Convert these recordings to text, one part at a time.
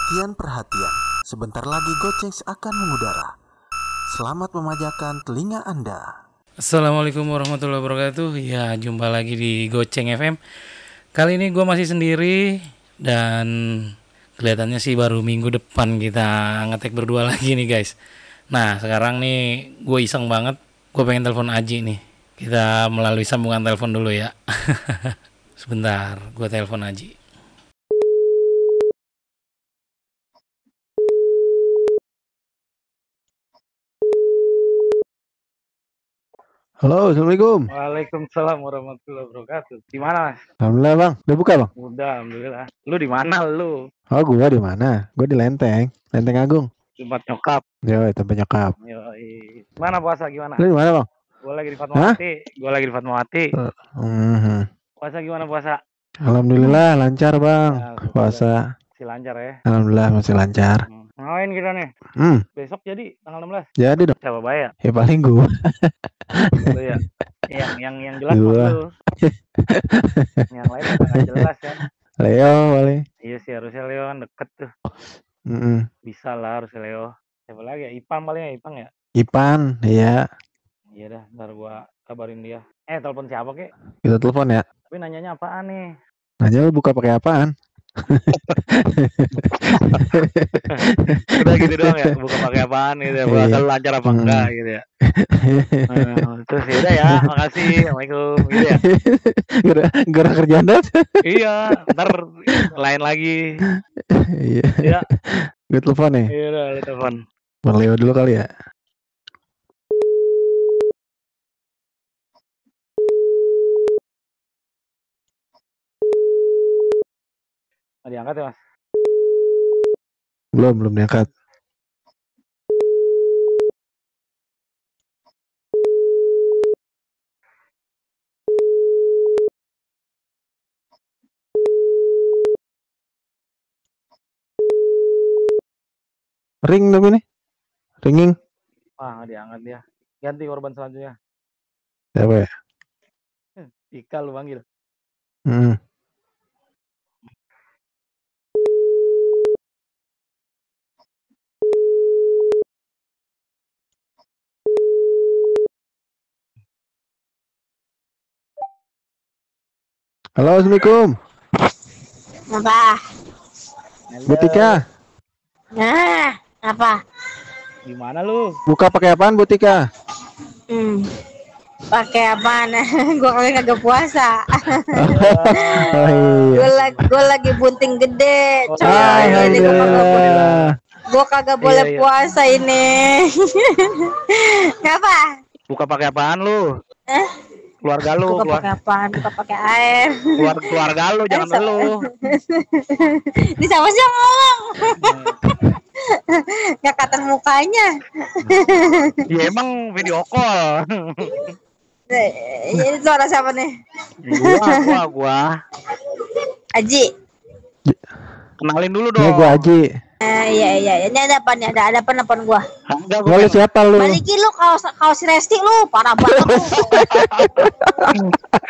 Perhatian-perhatian, sebentar lagi Gocengs akan mengudara. Selamat memajakan telinga Anda. Assalamualaikum warahmatullahi wabarakatuh. Ya, jumpa lagi di Goceng FM. Kali ini gue masih sendiri dan kelihatannya sih baru minggu depan kita ngetek berdua lagi nih guys. Nah, sekarang nih gue iseng banget. Gue pengen telepon Aji nih. Kita melalui sambungan telepon dulu ya. Sebentar, gue telepon Aji. Halo, assalamualaikum. Waalaikumsalam warahmatullahi wabarakatuh. Di mana, Mas? Alhamdulillah bang, udah buka bang? Udah, alhamdulillah. Lu di mana lu? Oh gua di mana? Gua di Lenteng, Lenteng Agung. Tempat nyokap. Yo, tempat nyokap. Yoi. Gimana puasa gimana? Lu di mana bang? Gue lagi di Fatmawati. Gue lagi di Fatmawati. Mhm. Puasa gimana puasa? Alhamdulillah lancar bang. Alhamdulillah. Puasa. Masih lancar ya. Alhamdulillah masih lancar. Hmm. Ngapain kita nih? Hmm, Besok jadi tanggal 16. jadi dong. Siapa bayar? Ya paling gua. Lu ya. yang yang yang jelas Gua. lu. yang lain udah nggak jelas kan. Leo paling. Iya sih harusnya Leo kan deket tuh. Mhm. Bisa lah harusnya Leo. Siapa lagi ya? Ipang paling ya Ipang ya. Ipan, iya. Iya dah, ntar gua kabarin dia. Eh, telepon siapa kek? Kita telepon ya. Tapi nanyanya apaan nih? Nanya lu buka pakai apaan? Udah gitu doang ya, buka pakai apaan gitu ya. Puasa Iya. lu lancar apa Hmm. enggak gitu ya. Eh, terus ya udah ya, makasih. Assalamualaikum gitu ya. Gara gara kerjaan dong. iya, ntar lain lagi. Iya. Iya. Gue telepon nih. Iya telepon. Bang Leo dulu kali ya. Nggak diangkat ya, Mas? Belum, belum diangkat. Ring tapi nih. Ringing. Wah, nggak diangkat dia. Ganti korban selanjutnya. Siapa ya? Ika lu panggil. Hmm. Halo, Assalamualaikum. Apa? Bu Tika, Nah, apa? Gimana lu? buka pakai apaan Bu Tika? Hmm. Pakai apaan? gua kali kagak puasa. Oh iya. gua lagi gua lagi bunting gede. Oh, Coy, iya, ini gua kagak boleh, gua kagak Iya, boleh iya. puasa ini. Ngapa? Buka pakai apaan lu? Eh? Keluarga lu, Buka keluar, pakai apaan? Buka pakai air. keluar, keluarga lu, jangan so- lu. Ini sama sih yang ngomong. Gak kata mukanya. Ya emang video call. Eh, Ini suara siapa nih? gua, gua, gua. Aji. Kenalin dulu dong. gua Aji. Eh, iya iya iya. Ini ada apa nih? Ada ada apa nelfon gua? Lu gua siapa lu? Balikin lu kaos kaos Resti lu parah banget lu.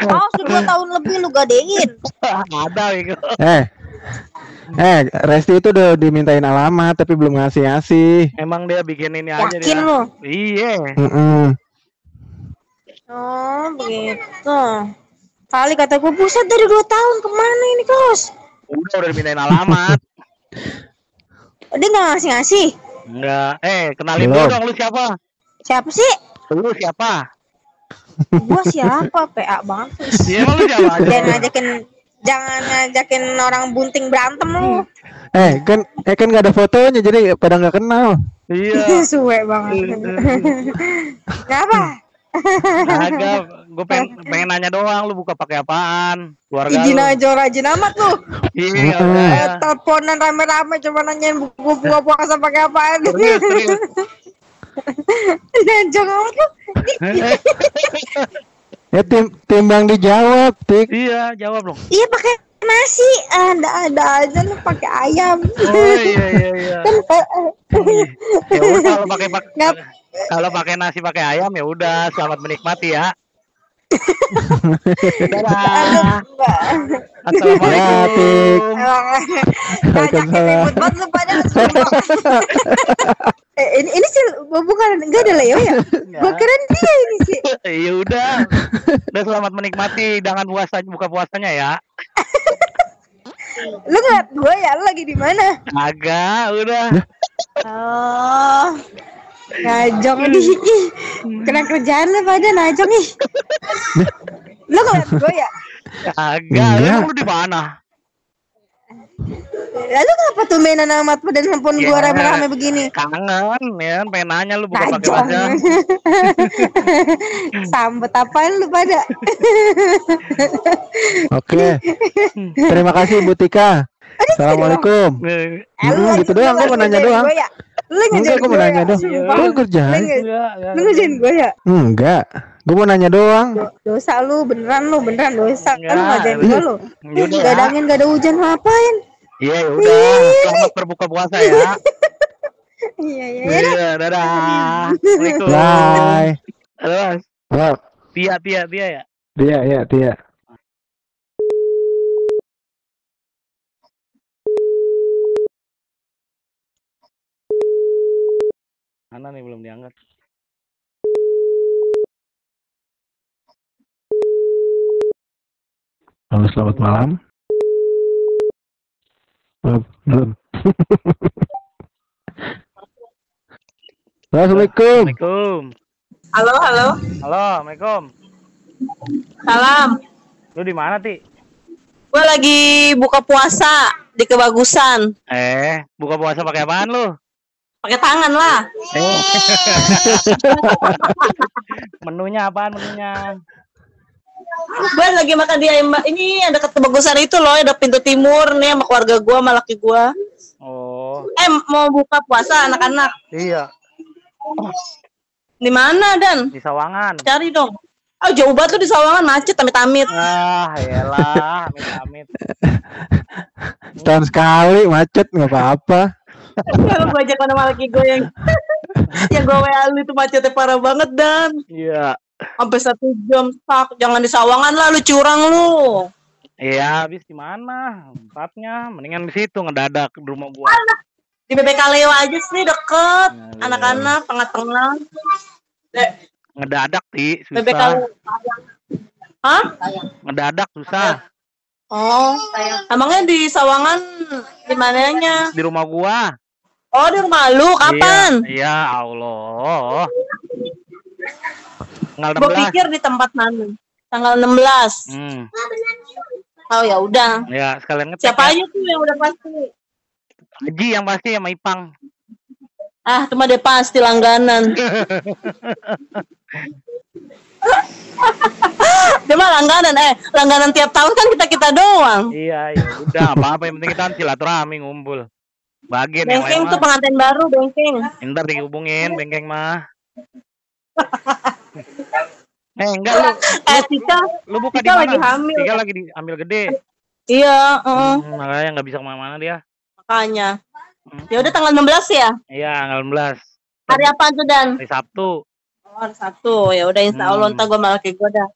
kaos lu dua tahun lebih lu gadein. ada gitu. Eh. Eh, Resti itu udah dimintain alamat tapi belum ngasih-ngasih. Emang dia bikin ini aja Yakin lu? Iya. Mm-mm. Oh begitu. Kali kata gua buset dari dua tahun ke mana ini kaos? Udah udah dimintain alamat. Dia nggak ngasih ngasih. Enggak. Eh, kenalin dulu dong lu siapa? Siapa sih? Lu siapa? Gua siapa? PA banget. Iya, emang lu siapa aja? Jangan ngajakin jangan ngajakin orang bunting berantem lu. Eh, kan eh kan gak ada fotonya jadi pada nggak kenal. Iya. Suwe banget. Kenapa? Agak, gue pengen, pengen nanya doang, lu buka pakai apaan? Keluarga Izin lu? aja rajin amat lu. Iya, Mm-mm. iya. Eh, teleponan rame-rame cuma nanyain buku buka puasa pakai apaan. Serius, serius. Jangan amat lu. Ya tim timbang dijawab, Tik. iya, jawab dong. Iya pakai nasi. Ada ada aja lu pakai ayam. Oh iya iya iya. Kan eh, eh, Ya udah kalau pakai pak- kalau pakai nasi pakai ayam ya udah selamat menikmati ya. Dadah. Assalamualaikum. Ya, banget lu pada eh, ini ini sih bukan enggak ada Leo ya? Gua kira dia ini sih. ya udah. Udah selamat menikmati dengan puasa buka puasanya ya. Lu ngeliat gua ya lu lagi di mana? Agak, udah. Oh. Najong di ih, kena kerjaan lu pada najong ih. Lu ngeliat gua ya? Agak, emang lu di mana? Lalu kenapa tuh mainan amat dan handphone gua Ya. rame-rame begini? Kangen ya, pengen nanya lu buka pakai bahasa. Sambet apaan lu pada? Oke. Terima kasih Bu Tika. Assalamualaikum. Eh, Eh, Hmm, gitu doang, gua mau ngerjain nanya doang. gua ya? Lu Enggak, ngerjain gua mau gua nanya ya? doang. Gua Lu kerjaan. enggak, lu enggak. ngerjain gua ya? Enggak. Gue mau nanya doang. Do- Dosa lu beneran lu beneran dosa Enggak. lu ngajain gua lu. Yaudah. Gak ada angin gak ada hujan ngapain? Iya, ya udah. Selamat berbuka puasa ya. Iya iya iya. Dadah. Assalamualaikum. Bye. Halo, Mas. Halo. Tia, Tia, Tia ya. Dia, ya, dia. Mana nih belum diangkat? Halo, selamat malam. Belum. Assalamualaikum. Assalamualaikum. Halo, halo. Halo, Assalamualaikum. Salam. Lu di mana, Ti? Gue lagi buka puasa di kebagusan. Eh, buka puasa pakai apaan lu? Pakai tangan lah. Eh. menunya apaan menunya? Gue lagi makan di ayam ini ada kebagusan itu loh, ada pintu timur nih sama keluarga gue, sama laki gue. Oh, Eh, mau buka puasa anak-anak. iya, Di mana Dan? di Sawangan. Cari dong. Oh, jauh banget tuh di Sawangan macet amit-amit. Ah, elah, amit-amit. Setahun sekali macet nggak apa-apa. Kalau gue ajak sama laki gue yang yang gue WA lu itu macetnya parah banget Dan. Iya. Sampai satu jam stuck. Jangan di Sawangan lah, lu curang lu. Iya, habis di mana? Tempatnya mendingan di situ ngedadak di rumah gua. Di BBK Leo aja sih deket. Nah, Anak-anak tengah-tengah. Ngedadak, Ti, BBK susah. Leo. Hah? Ngedadak susah. Oh, emangnya di Sawangan di mananya? Di rumah gua. Oh, di rumah lu kapan? Iya, iya Allah. Tanggal Gue 16. pikir di tempat mana? Tanggal 16. Hmm, Oh ya udah. ya sekalian ngecek. Siapa ya. aja tuh yang udah pasti? Haji yang pasti sama Ipang. Ah, cuma dia pasti langganan. dia mah langganan eh langganan tiap tahun kan kita kita doang. Iya, iya. Udah apa-apa yang penting kita kan silaturahmi ngumpul. Bagian yang Bengkeng lain tuh pengantin baru bengkeng. Ntar dihubungin bengkeng mah. eh enggak lu, Eh Tika, lu buka di Tika lagi hamil. Tika lagi diambil gede. iya, heeh, Hmm, makanya nggak bisa ke mana-mana dia. makanya. Hmm. Ya udah tanggal 16 ya. Iya, tanggal 16 Hari apa tuh Dan? hari Sabtu. Oh, hari Sabtu. Ya udah insya Allah Hmm. ntar gue malah kayak gue dah.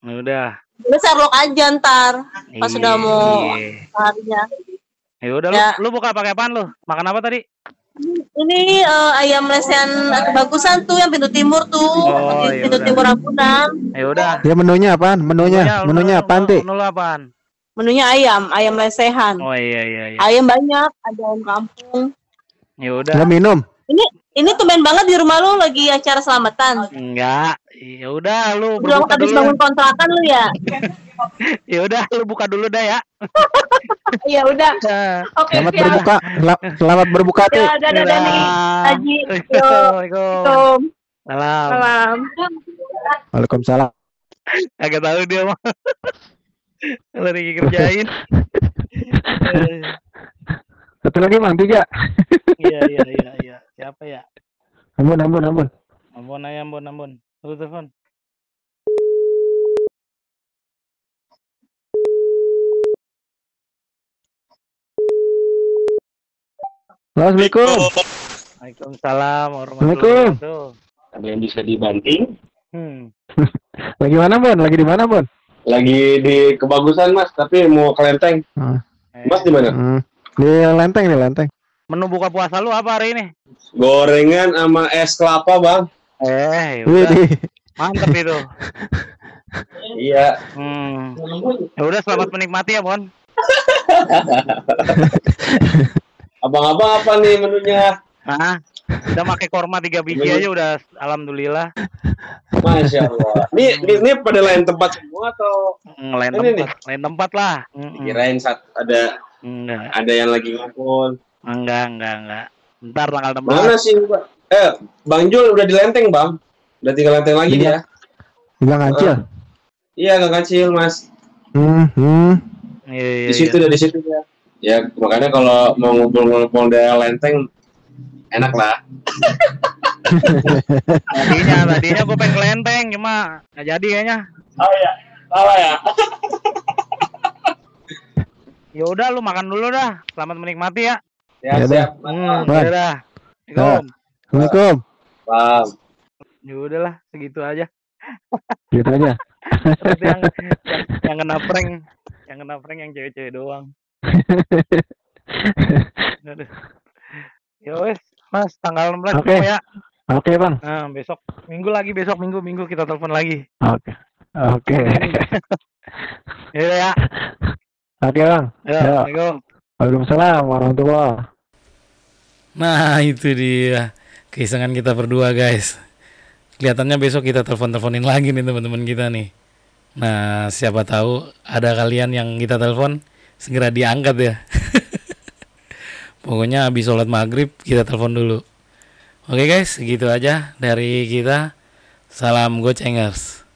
Ya udah. Lu Sherlock aja ntar pas sudah mau Iya. harinya. Ya udah Ya. lu, lu buka pakai apaan lu? Makan apa tadi? Ini eh, ayam lesehan kebagusan tuh yang pintu timur tuh. Oh, iya pintu udah. timur Ragunan. Ya udah. Ya menunya apaan? Menunya, lu- menunya lu- apaan, Ti? Menu apaan? Menunya ayam, ayam lesehan. Oh iya iya iya. Ayam banyak, ada ayam kampung. Ya udah. Minum. Ini ini tumben banget di rumah lu lagi acara selamatan. Enggak. Ya udah lu Belum habis dulu. bangun kontrakan lu ya? Ya udah lu buka dulu dah ya. Iya udah. Nah. Oke, Selamat siap. berbuka. Sel- Selamat berbuka, Ti. Ya, dadah dadah nih. Haji. Assalamualaikum. Salam. Salam. Waalaikumsalam. Agak tahu dia mah. Lagi kerjain. Satu lagi, Bang, tiga. Iya iya iya iya. Siapa ya? Ampun, ampun, ampun. Ampun aja, ampun ampun. Lu telepon. Assalamualaikum. Waalaikumsalam warahmatullahi wabarakatuh. Ada yang bisa dibanting? Hmm. Lagi mana, Bon? Lagi di mana, Bon? Lagi di kebagusan mas, tapi mau kelenteng. Ah. Mas di mana? Hmm. Di lenteng nih lenteng. Menu buka puasa lu apa hari ini? Gorengan sama es kelapa, Bang. Eh, Wih, udah. Mantep itu. Iya. Hmm. Ya udah selamat menikmati ya, Bon. Abang-abang apa nih menunya? Nah, udah pakai korma tiga biji aja udah alhamdulillah. Masya Allah. Ini, ini, ini pada lain tempat semua atau Hmm, Lain Ini tempat, lain tempat lah. Mm-mm. kirain saat ada Enggak, ada yang lagi ngumpul? enggak, enggak, enggak. Ntar tanggal 16. Mana sih, Pak? Eh, Bang Jul udah di lenteng, Bang. Udah tinggal lenteng lagi Iya. dia. Bilang kecil. Iya, gak kecil, Mas. Hmm, hmm. Iya, iya, Di situ iya. udah di situ ya. Ya, makanya kalau mau ngumpul-ngumpul daerah lenteng enak lah. Tadinya, tadinya gue pengen kelenteng, cuma nggak jadi kayaknya. Oh iya, salah ya. Ya udah, lu makan dulu dah. Selamat menikmati ya. Ya, Ya siap. Hmm, ya dah. Assalamualaikum. Assalamualaikum. Paham. Ya udahlah, segitu aja. Gitu aja. Yang, yang, yang kena prank, yang kena prank yang cewek-cewek doang. Ya wes, Mas, tanggal 16 Oke. ketemu ya. Oke, Bang. Nah, besok minggu lagi, besok minggu minggu kita telepon lagi. Oke. Oke. Ya udah ya. Oke, Bang. Ya, Ya. Assalamualaikum. Waalaikumsalam warahmatullahi Nah itu dia keisengan kita berdua guys. Kelihatannya besok kita telepon-teleponin lagi nih teman-teman kita nih. Nah siapa tahu ada kalian yang kita telepon segera diangkat ya. Pokoknya habis sholat maghrib kita telepon dulu. Oke guys, gitu aja dari kita. Salam gocengers.